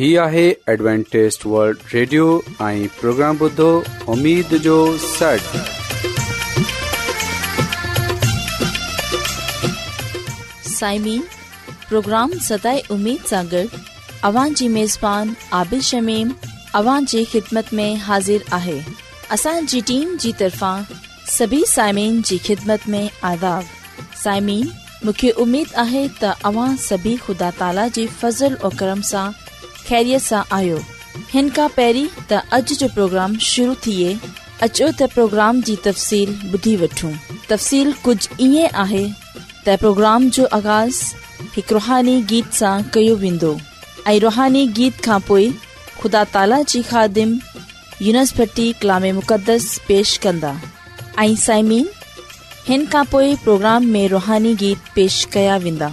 هي آهي ॲಡ್وانٽيست world radio ۽ programme بدو اميد جو سڙ سائمين پروگرام سداي اميد سان گڏ اوان جي ميزبان عادل شميم اوان جي خدمت ۾ حاضر آهي اسان جي ٽيم جي طرفان سڀي سائمين جي خدمت ۾ عذاب سائمين مونکي اميد آهي ته اوان سڀي خدا تالا جي فضل ۽ کرم سان अ सां आयो हिन खां पहिरीं जो प्रोग्राम शुरू थिए अचो त प्रोग्राम जी तफ़सील ॿुधी वठूं तफ़सील कुझु ईअं پروگرام जो आगाज़ हिकु रुहानी गीत सां कयो वेंदो रुहानी गीत खां पोइ ख़ुदा ताला जी ख़ादिम यूनर्स भटी कलाम مقدس पेश कंदा ऐं प्रोग्राम में रुहानी गीत पेश कया वेंदा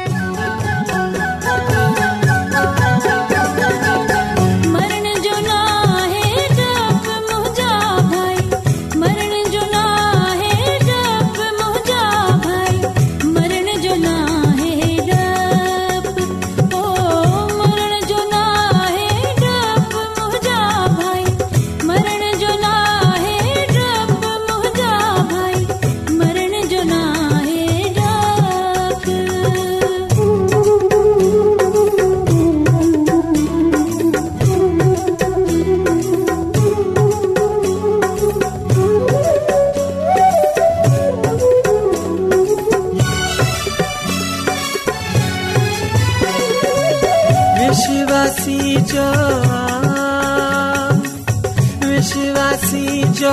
चवासी च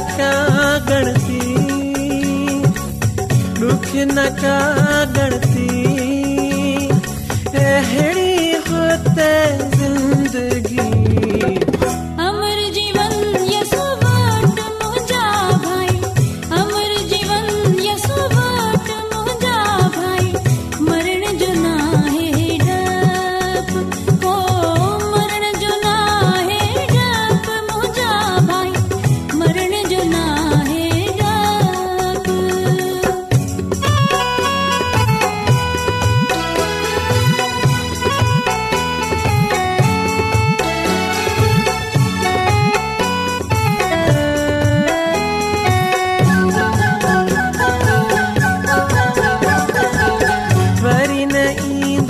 गण थी ॾुख न का गणती अहिड़ी हो ज़िंदगी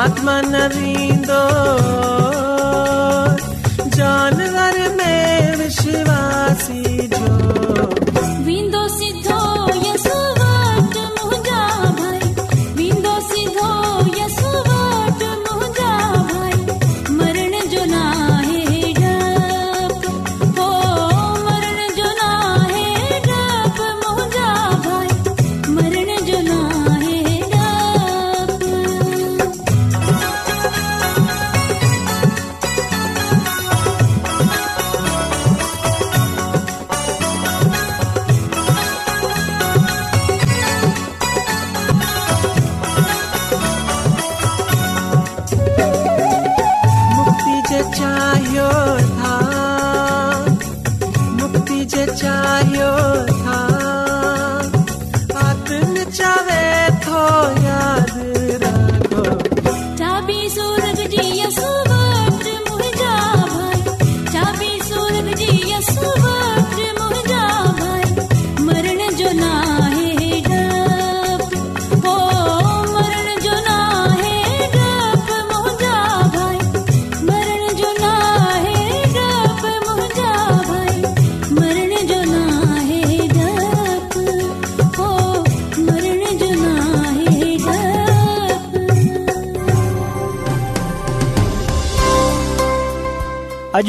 आत्म न जानवर में विश्वासी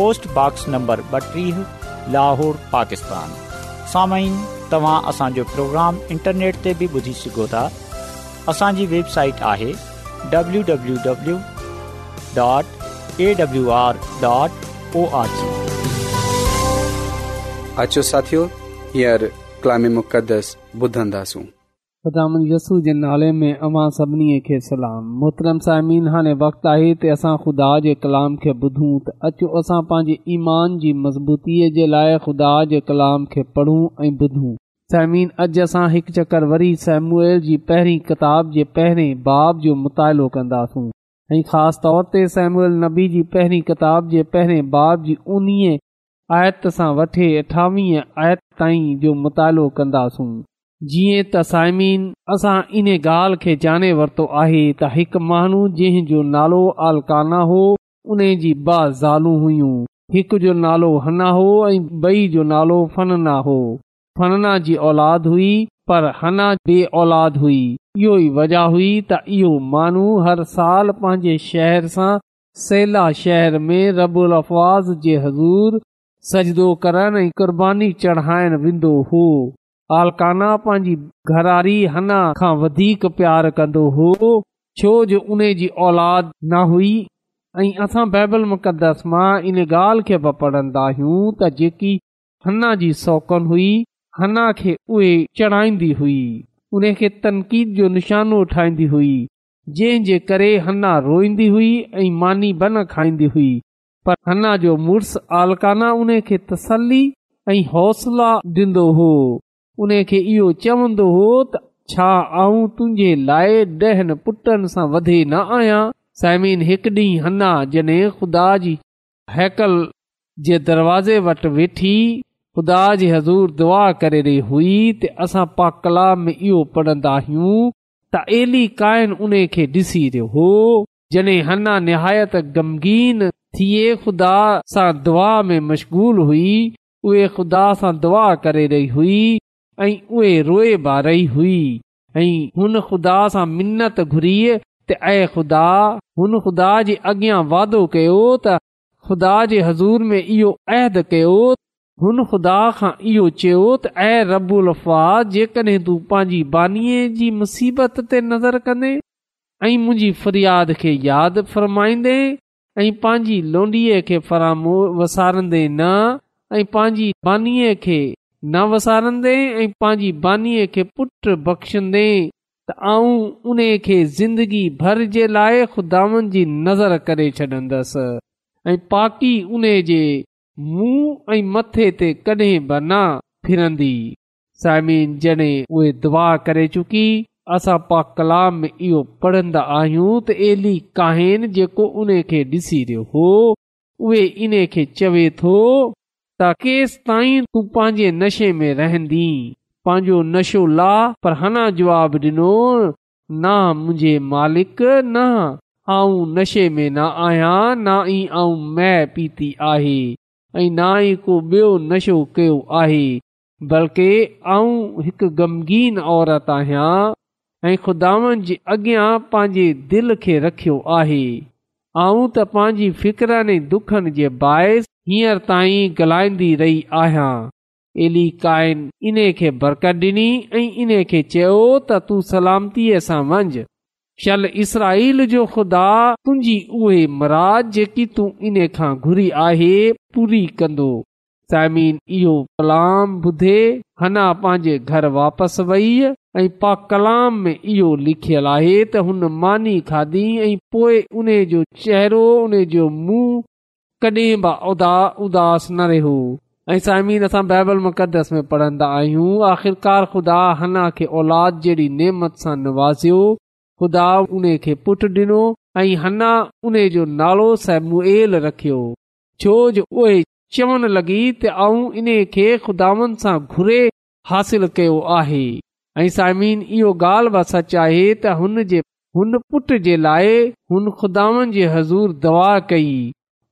पोस्टॉक्स नंबर ॿटीह लाहौर पाकिस्तान साम्हूं तव्हां असांजो प्रोग्राम इंटरनेट ते बि ॿुधी सघो था असांजी वेबसाइट आहे W W W dot AW R ख़ुदान यस्सू जे नाले में अमां सभिनी खे सलाम मोहतरम साइमिन हाणे वक़्तु आहे त असां ख़ुदा जे कलाम खे ॿुधूं त अचो असां पंहिंजे ईमान जी मज़बूतीअ जे लाइ ख़ुदा जे कलाम खे पढ़ूं ऐं ॿुधूं सालमिन अॼु असां हिकु चक्कर वरी सेमूअल जी पहिरीं किताब जे पहिरें बाब जो मुतालो कंदासूं ऐं ख़ासि तौर ते सेमूअल नबी जी पहिरीं किताब जे पहिरें बाब जी उणिवीह आयत सां वठी अठावीह आयत ताईं जो मुतालो कंदासूं जीअं त साइमीन असां इन ॻाल्हि खे जाने वरितो आहे त हिकु माण्हू जंहिं जो नालो आलकाना हो उन जी बा ज़ालूं हुयूं हिकु जो नालो हना हो ऐं बई जो नालो फनना हो फनना जी औलाद हुई पर हना बे औलाद हुई इहो ई वजह हुई त इहो माण्हू हर साल पंहिंजे शहर सां सेला शहर में रबल अफ़वाज़ जे हज़ूर सजदो करण ऐं क़ुरबानी चढ़ाइणु वेंदो हो आलकाना पंहिंजी घरारी खां वधीक प्यारु कंदो हो छो जो उन जी औलाद न हुई ऐं असां बाइबल मुक़दस मां इन ॻाल्हि खे बि पढ़ंदा आहियूं त जेकी अन्ना जी सौक़न हुई अन्ना खे उहे चढ़ाईंदी हुई उन खे तनक़ीद जो निशानो ठाहींदी हुई जंहिं करे अन्ना रोईंदी हुई ऐं मानी बन खाईंदी हुई पर अन्ना जो मुड़ुसु आलकाना उन खे तसल्ली ऐं हौसला हो उन खे इहो चवंदो हो त छा आऊं तुंहिंजे लाइ ॾह पुटनि आहियां हना ख़ुदा जी हैकल जे दरवाज़े वटि वेठी ख़ुदा जी हज़ूर दुआ करे रही हुई असां पा कला में इहो पढ़न्दा आहियूं त ऐली उन खे ॾिसी रहियो हो जॾहिं हना निहायत गमगीन थिए ख़ुदा सां दुआ में मशगूल हुई उहे ख़ुदा सां दुआ करे रही हुई ऐं उहे रोएबा ہوئی हुई ऐं हुन ख़ुदा सां मिनत घुरी त ख़ुदा हुन ख़ुदा जे अॻियां वादो कयो त ख़ुदा जे हज़ूर में इहो अहद कयो हुन ख़ुदा खां इहो चयो त ऐं रबु अल्फा जेकॾहिं तूं पंहिंजी बानी जी मुसीबत ते नज़र कंदे ऐं मुंहिंजी फ़रियाद खे यादि फ़रमाईंदे ऐं पंहिंजी लोंडीअ खे वसारंदे न ऐं पंहिंजी खे न वसारंदे ऐं पंहिंजी बानी खे पुट बख़्शंदे त आऊं उन खे ज़िंदगी भर जे लाइ खुदा नज़र करे छॾंदसि ऐं पाकी उन जे मुंहुं ऐं मथे ते कॾहिं बि न फिरंदी साइमिन जॾहिं उहे दुआ करे चुकी असां पा कलाम इहो पढ़ंदा आहियूं त एली काहिन जेको उन खे ॾिसी रहियो हो उहे इन खे चवे थो त केसि ताईं तूं पंहिंजे नशे में रहंदी पंहिंजो नशो ला पर हाणा जवाबु ॾिनो ना मुंहिंजे मालिक न आऊं नशे में न आहियां ना ई मै पीती आहे ऐं ना ई को ॿियो नशो कयो आहे बल्कि आउं हिकु ग़मगीन औरत आहियां ऐं खुदावनि जे अॻियां पंहिंजे दिलि खे रखियो आहे आऊं त पंहिंजी फिक्रनि दुखनि जे बाहि हींअर ताईं ॻाल्हाईंदी रही आहियां इन इन्हे बरकत डि॒नी ऐं इन्हे चयो त तूं सलामतीअ सां शल इसराईल जो ख़ुदा तुंहिंजी उहे मराद जेकी तूं इन खां घुरी आहे पूरी कंदो साइमिन इहो कलाम ॿुधे हना पंहिंजे घर वापसि वेई ऐं पा कलाम में इहो लिखियल आहे त हुन मानी खाधी ऐं उन जो चेहरो उन जो मुंहुं उदास न रहियो ऐं सायमिन असां बाइबल मु आयूं आख़िरकार खुदा हना खे औलाद जहिड़ी नेमत सां नवाज़ियो खुदा ऐं हना उन जो नालो रखियो छो जो चवण लॻी इन खे खुदान सां घुरे हासिल कयो आहे ऐं इहो ॻाल्हि सच आहे त हुन जे हुन पुट जे लाइ हुन खुदान जी हज़ूर दवा कई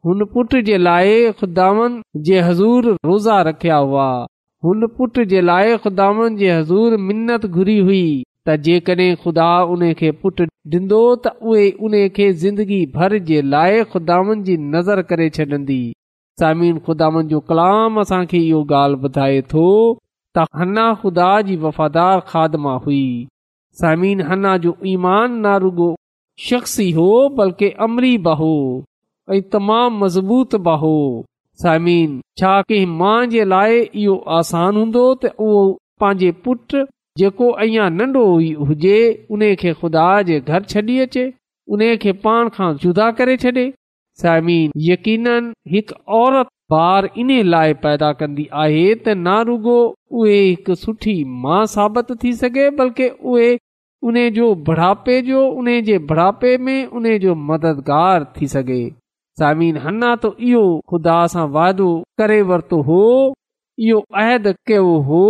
हुन पुट जे लाइ हज़ूर रोज़ा रखिया हुआ हुन पुट जे लाइ घुरी हुई त जेकड॒हिं ख़ुदा डि॒ंदो त उहे ज़िंदगी भर जे लाइ नज़र करे छॾंदी सामिन ख़ुदान जो कलाम असांखे इहो ॻाल्हि ॿुधाए थो त हन्ना ख़ुदा जी वफ़ादार खादमा हुई सामिन हन्ना जो ईमान नारुगो शख़्सी हो बल्कि अमरी हो तमाम मज़बूत बाहो सायमिन छा कंहिं माउ जे लाइ इहो आसान हूंदो त उहो पंहिंजे पुट जेको अञा नन्ढो हुजे उन खे खुदा जे घर छॾी अचे उन खे पाण खां जुदा करे छ्ॾे सायमिन यकीन हिकु औरत ॿार इन लाइ पैदा कंदी आहे त ना रुगो उहे हिकु सुठी माउ साबित थी सघे बल्कि उहे उन जो बुढ़ापे जो उन जे बुढ़ापे में उन जो मददगार थी सघे सामिन सामिन्ना तो इहो ख़ुदा सां वाइदो करे वरितो हो इहो कयो हो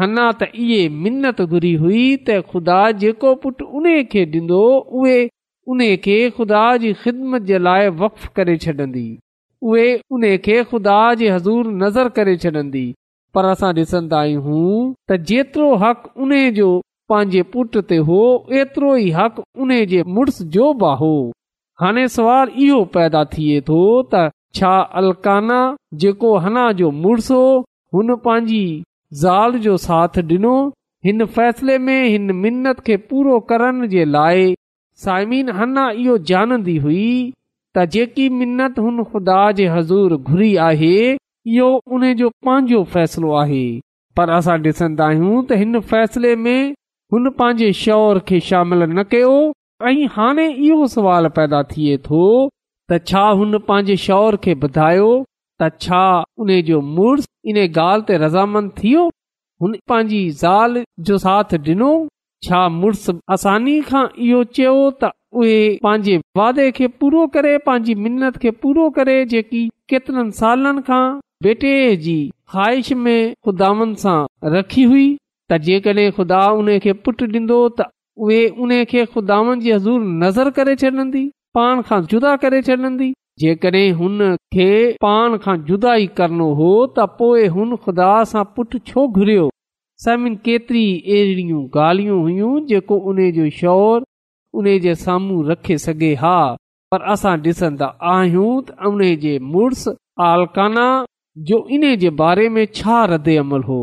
हना त इहे उहे उन खे खुदा जी ख़िदमत जे लाइ वक्फ करे छॾंदी उहे उन खे खुदा जी हज़ूर नज़र करे छॾंदी पर असां डि॒संदा आहियूं त जेतिरो हक़ उन जो पंहिंजे पुट ते हो ओतिरो ई हक़ उन जे मुड़ुस जो बि हो हाणे सुवालु इहो पैदा थिए थो त छा अलकाना जेको हना जो मुड़ुसो हुन पंहिंजी ज़ाल जो साथ ॾिनो हिन फ़ैसिले में हिन मिनत खे पूरो करण जे लाइ साइमिन्ना इहो जानंदी हुई त जेकी मिनत हुन ख़ुदा जे हज़ूर घुरी आहे इहो उन जो पंहिंजो फ़ैसिलो आहे पर असां ॾिसंदा आहियूं त हिन फ़ैसिले में हुन पंहिंजे शौर खे शामिल न कयो ऐं हाणे इहो सवाल पैदा थिए थो त छा हुन पंहिंजे शौर खे बधायो त छा उने जो मुड़ुस इने ॻाल्हि ते रज़ामंद थियो हुन पंहिंजी ज़ाल जो साथ डि॒नो छा मुड़ुस आसानी खां इहो चयो त उहे पंहिंजे वादे खे पूरो करे पंहिंजी मिनत खे पूरो करे जेकी केतिरनि सालनि खां बेटे जी ख़्वाहिश में ख़ुदानि सां रखी हुई त जेकॾहिं खुदा उन खे पुटु ॾींदो त उहेने खे खुदावनि जी हज़ूर नज़र करे छॾंदी पाण खां जुदा करे छॾंदी जेकॾहिं हुन खे पान खां जुदा ई करणो हो त पोएं हुन ख़ुदा सां पुट छो घुरियो सभिनि केतिरी अहिड़ियूं गाल्हियूं हुयूं जेको उन जो शौर उन जे साम्हूं रखे सघे हा पर असां डि॒संदा आहियूं त उन जे मुड़ुस आलकाना जो इन्हे जे बारे में छा अमल हो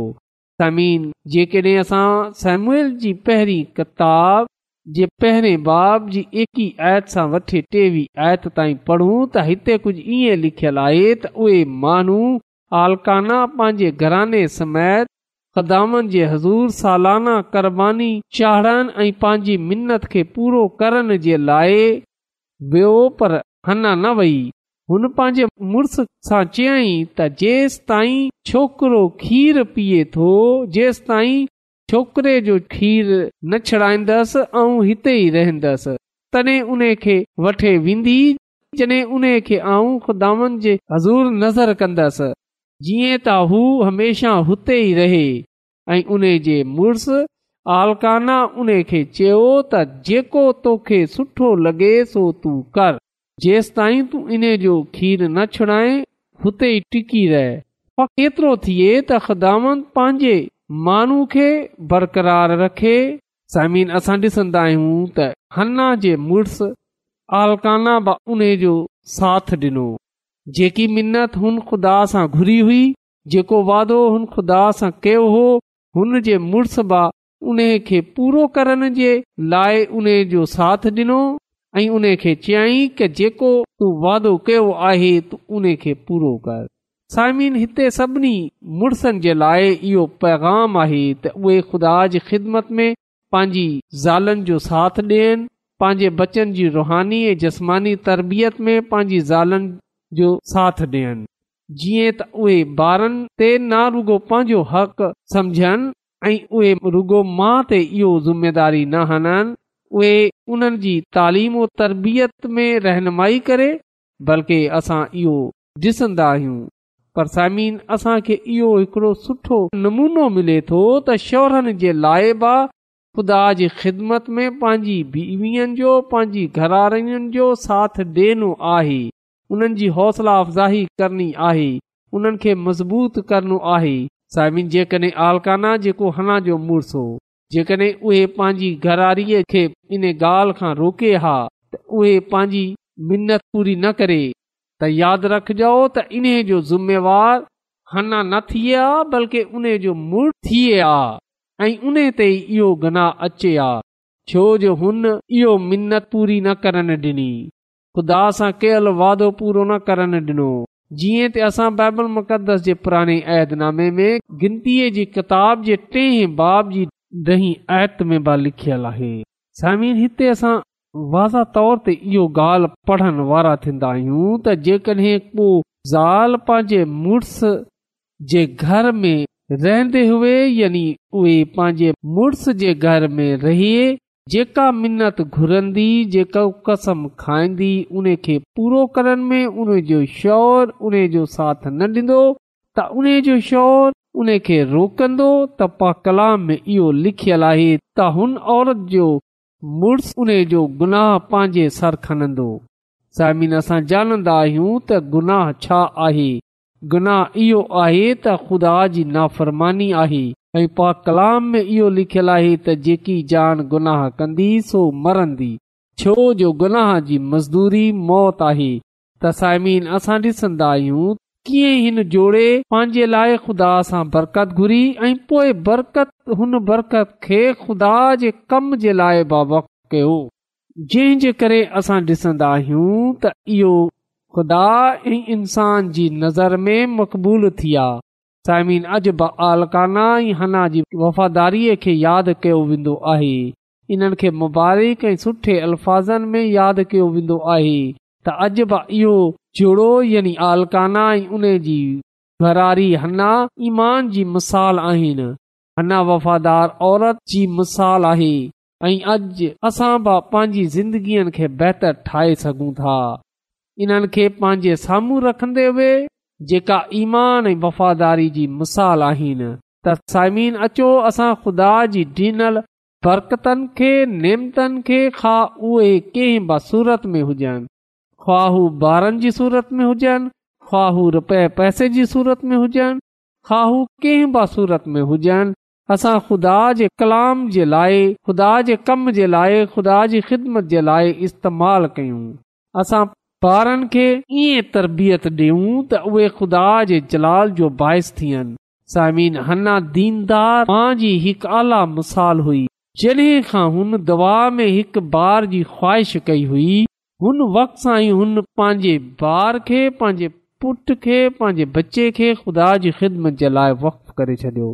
समीन जेकॾहिं असां सेमुएल जी पहिरीं किताब जे पहिरें बाब जी एकी आयत सां वठे टेवीह आयत ताईं पढ़ूं त हिते कुझु ईअं लिखियलु आहे त उहे माण्हू आलकाना पंहिंजे घराने समेत ख़दामनि जे हज़ूर सालाना क़ुरबानीबानी चाढ़नि ऐं पंहिंजी मिनत खे पूरो करण जे लाइ वियो पर हना न वई हुन पंहिंजे मुड़ुसु सां चयई त जेसि ताईं छोकिरो खीरु पीए थो जेंस ताईं छोकिरे जो खीर न छड़ाईंदसि ऐं हिते ई रहंदसि तॾहिं उन खे वठे वेंदी जॾहिं उन खे जे हज़ूर नज़र कंदसि जीअं त हू हमेशा हुते ई रहे ऐं उन जे मुड़ुस आलकाना उन खे चयो त जेको तोखे सुठो लॻे सो तू कर जेसिताईं तू इन जो खीर न छडाए रहे केतिरो थिए त ख़दाे माण्हू खे बरक़रार रखे ॾिसंदा आहियूं त हना जे मुड़ आलकाना बि उन जो साथ ॾिनो जेकी मिनत हुन खुदा सां घुरी हुई जेको वादो हुन खुदा सां कयो हो हुन जे मुड़सा उन खे पूरो करण जे लाइ उन जो साथ ॾिनो ऐं उन खे चयाईं की जेको तू वादो कयो आहे तू उन खे पूरो कर साइमिन हिते सभिनी मुड़ुसनि जे लाइ इहो पैगाम आहे त उहे ख़ुदा जी ख़िदमत में पांजी ज़ालनि जो साथ ॾियनि पंहिंजे बचन जी रुहानी ऐं जस्मानी तरबियत में पंहिंजी ज़ालनि जो साथ ॾियनि जीअं त उहे ॿारनि ते ना रुगो पंहिंजो हक़ समुझनि ऐं उहे रुगो माउ ते इहो ज़िमेदारी न हणनि उहे उन्हनि जी तालीम वरबत में रहनुमाई करे बल्कि असां इहो डि॒सन्दा आहियूं पर साइमिन असांखे इहो हिकड़ो सुठो नमूनो मिले थो त शोहरनि जे लाइ ख़ुदा जी ख़िदमत में पंहिंजी बीवीअ जो पंहिंजी घरारियुनि जो साथ डि॒यनो आहे उन्हनि जी हौसला अफ़ज़ाही करणी आहे उन्हनि खे मज़बूत करनो आहे साइमिन जेकॾहिं आलकाना जेको हो जेकडहिं उहे पंहिंजी घरारीअ खे इन ॻाल्हि खां रोके हा त उहे पंहिंजी मिनत पूरी न करे त यादि रखजो त इन्हे जो ज़िमेवारु हना न थिए हा बल्कि उन जो मुड़ थिए आहे ऐं उन ते इहो गना अचे आहे छो जो हुन इहो मिनत पूरी न करण डि॒नी ख़ुदा सां कयल वादो पूरो न करन ॾिनो जीअं त असां बाइबल मुक़दस जे पुराणे ऐदनामे में गिनतीअ जी किताब जे टे बाब जी ॾही आयत मेंबा लिखियलु आहे साइम हिते असां वाज़ा तौर ते इहो ॻाल्हि पढ़ण वारा थींदा आहियूं त जेकॾहिं को ज़ाल पंहिंजे मुड़ुस जे घर में रहंदे हुए यानी उहे पंहिंजे मुड़ुस जे घर में रही जेका मिनत घुरंदी जेका कसम खाइंदी उन खे पूरो करण में उन जो शौर उने जो साथ न ॾींदो त उने जो शौर उन खे रोकंदो त पा कलाम में इहो लिखियलु आहे त हुन औरत जो मुड़ुस उन्हे जो गुनाह पंहिंजे सर खणंदो साइमन असां ॼाणंदा आहियूं त गुनाह छा आहे गुनाह इहो आहे त ख़ुदा जी नाफ़रमानी आहे ऐं पा कलाम में इहो लिखियलु आहे त जेकी जान गुनाह कंदी सो मरंदी छो जो गुनाह जी मज़दूरी मौत आहे त साइमिन असां ॾिसंदा आहियूं कीअं हिन जोड़े पंहिंजे लाइ खुदा सां बरकत घुरी ऐं पोए बरकत खे ख़ुदा कयो जंहिंजे करे असां ॾिसंदा आहियूं त इहो ख़ुदा जी नज़र में मक़बूल थी आहे साइमीन अॼु बि आलकाना ऐं वफ़ादारीअ खे यादि कयो वेंदो आहे इन्हनि खे मुबारक ऐं सुठे अल्फाज़नि में यादि कयो वेंदो आहे त अॼु बि इहो जूड़ो यानी आलकाना ऐं उन जी घरारी हना ईमान जी मिसाल आहिनि हना वफ़ादार औरत जी मिसाल आहे ऐं अॼु असां बि पंहिंजी ज़िंदगीअ खे बहितर ठाहे सघूं था इन्हनि खे पंहिंजे साम्हूं रखन्दे वे जेका ईमान ऐं वफ़ादारी जी मिसाल आहिनि त साइमीन अचो असां ख़ुदा जी ढीन बरकतनि खे नेमतनि खे खां उहे कंहिं बि सूरत में हुजनि ख़्वाह ॿारनि जी सूरत में हुजनि ख़्वाह रुपए पैसे जी सूरत में हुजनि ख़्वाह कंहिं बि सूरत में हुजनि असां ख़ुदा जे कलाम जे लाइ ख़ुदा जे कम जे लाइ ख़ुदा जी ख़िदमत जे लाइ इस्तेमाल कयूं असां ॿारनि खे ईअं तरबियत डि॒यूं त उहे ख़ुदा जे जलाल जो बाहिस थियनि सामिना दीनदार मां जी हिकु आला मिसाल हुई जॾहिं खां हुन दवा में हिकु ॿार जी ख़्वाहिश कई हुई हुन वक़्त सां ई हुन पंहिंजे ॿार खे पंहिंजे पुठ खे पंहिंजे बचे खे खुदा जी ख़िदमत जे लाइ वफ़ करे छडि॒यो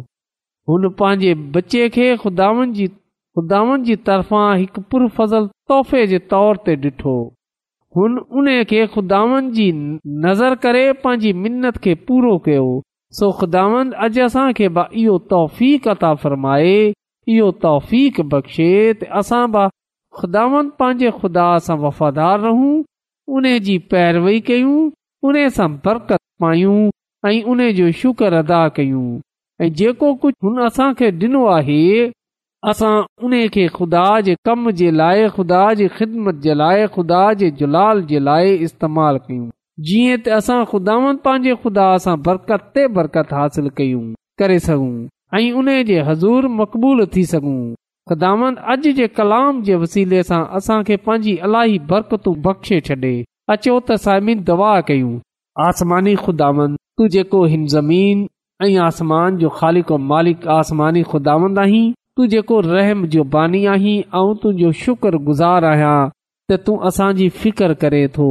हुन पंहिंजे बचे खे खुदा ख़ुदान जी तरफ़ां हिकु पुरफ़ज़ल तोहफ़े जे तौर ते ॾिठो हुन उन खे खुदावन जी नज़र करे पंहिंजी मिनत खे पूरो कयो सो खुदावन अॼु असांखे बि इहो अता फ़रमाए इहो तौफ़ीक़ बख़्शे त असां बि ख़ुदावन पंहिंजे ख़ुदा सां वफ़ादार रूं उन जी पैरवी कयूं उन सां बरकत पायूं ऐं उन जो शुक्र अदा कयूं जेको डि॒नो आहे ख़ुदा जे कम जे लाइ खुदा जी ख़िदमत जे लाइ खुदा जे जुलाल जे लाइ इस्तेमाल कयूं जीअं ख़ुदावन वांजे ख़ुदा सां बरकत ते बरकत हासिल कयूं ऐं उन जे हज़ूर मक़बूल थी सघूं ख़ुदांद अॼु जे कलाम जे वसीले सां असां खे पंहिंजी अलाई बरकतू बख़्शे छॾे अचो त साइमी दवा कयूं आसमानी खुदा तूं जेको ऐं आसमान जो मालिक आसमानी खुदांद आहीं तू जेको रहम जो बानी आहीं ऐं तुंहिंजो गुज़ार आहियां त तूं असांजी फिकर करें थो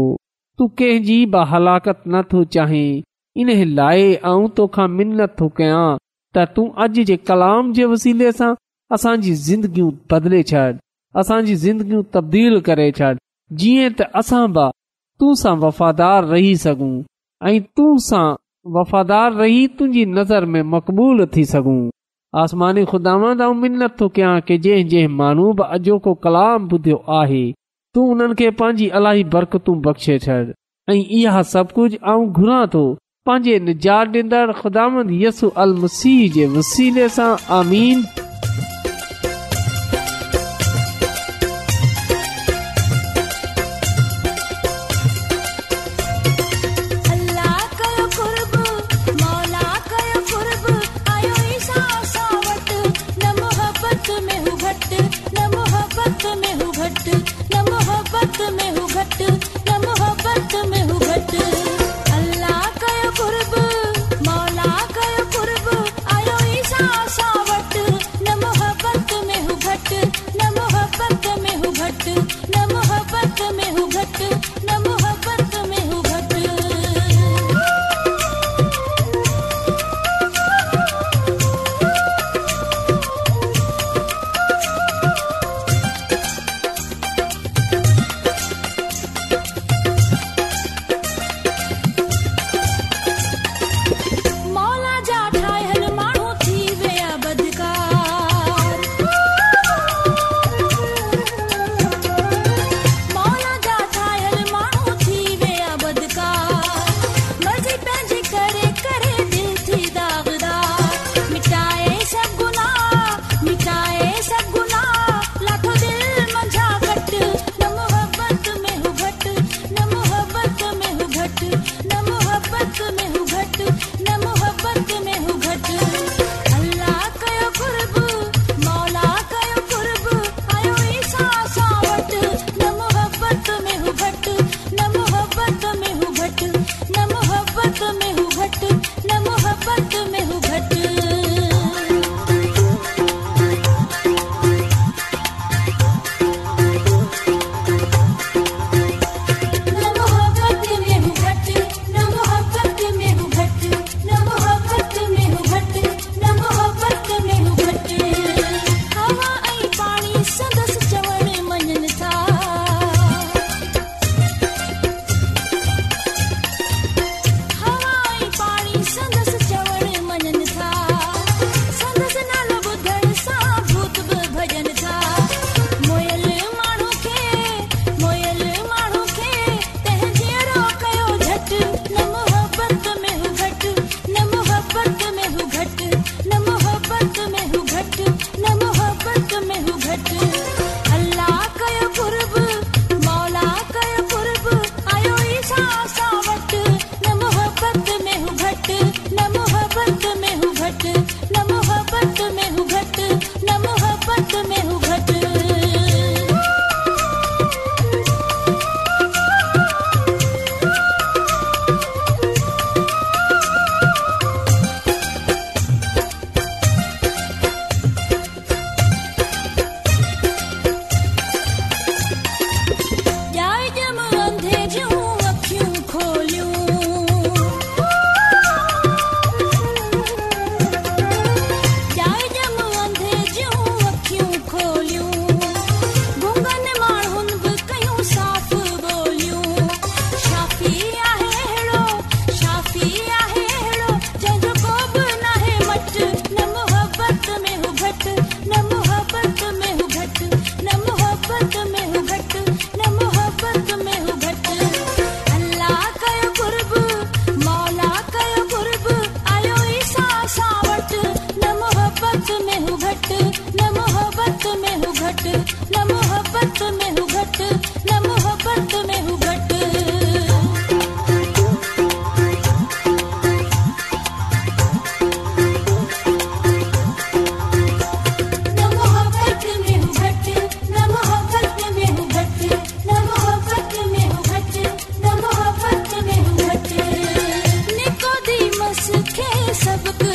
तू कंहिंजी बि हलाकत न थो चाहीं इन लाइ ऐं तोखा मिनत थो कयां त तूं अॼु जे कलाम जे वसीले सां असांजी ज़िंदगियूं बदले छॾ असांजी ज़िंदगियूं तब्दील करे छॾ जीअं त असां सां वफ़ादार रही सघूं ऐं तू सां वफ़ादार रही तुंहिंजी नज़र में मक़बूल थी सघूं आसमानी कयां की जंहिं जंहिं माण्हू बि अॼोको कलाम ॿुधियो आहे तू उन्हनि खे पंहिंजी अलाई बरकतू बख़्शे छॾ ऐं इहा सभु कुझु पंहिंजे अल मसीह जे वसीले सां आमीन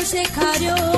せかり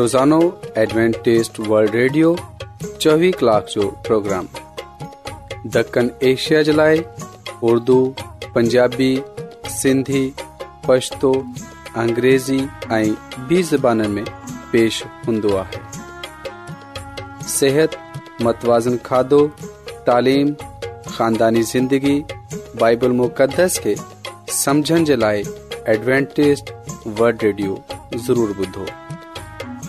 روزانو एडवेंटेज़ ورلڈ ریڈیو चोवीह कलाक جو پروگرام دکن ایشیا جلائے اردو پنجابی سندھی پشتو पछतो अंग्रेज़ी ऐं बि میں پیش पेश हूंदो आहे सिहत मतवाज़न खाधो तालीम ख़ानदानी ज़िंदगी बाइबल मुक़दस खे समझण जे लाइ एडवेंटेज़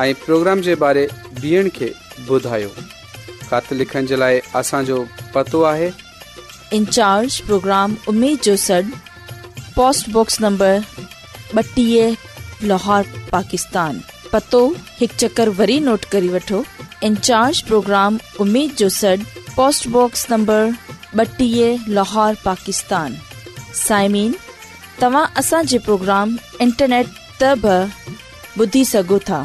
ऐं प्रोग्राम जे बारे ॿियनि खे ॿुधायो ख़त लिखण जे लाइ असांजो पतो आहे इनचार्ज प्रोग्राम उमेद जो सॾु पोस्टबॉक्स नंबर ॿटीह लाहौर पाकिस्तान पतो हिकु चकर वरी नोट करे वठो इनचार्ज प्रोग्राम उमेद जो सॾु पोस्टबॉक्स नंबर ॿटीह लाहौर पाकिस्तान साइमीन तव्हां असांजे प्रोग्राम इंटरनेट त बि ॿुधी सघो था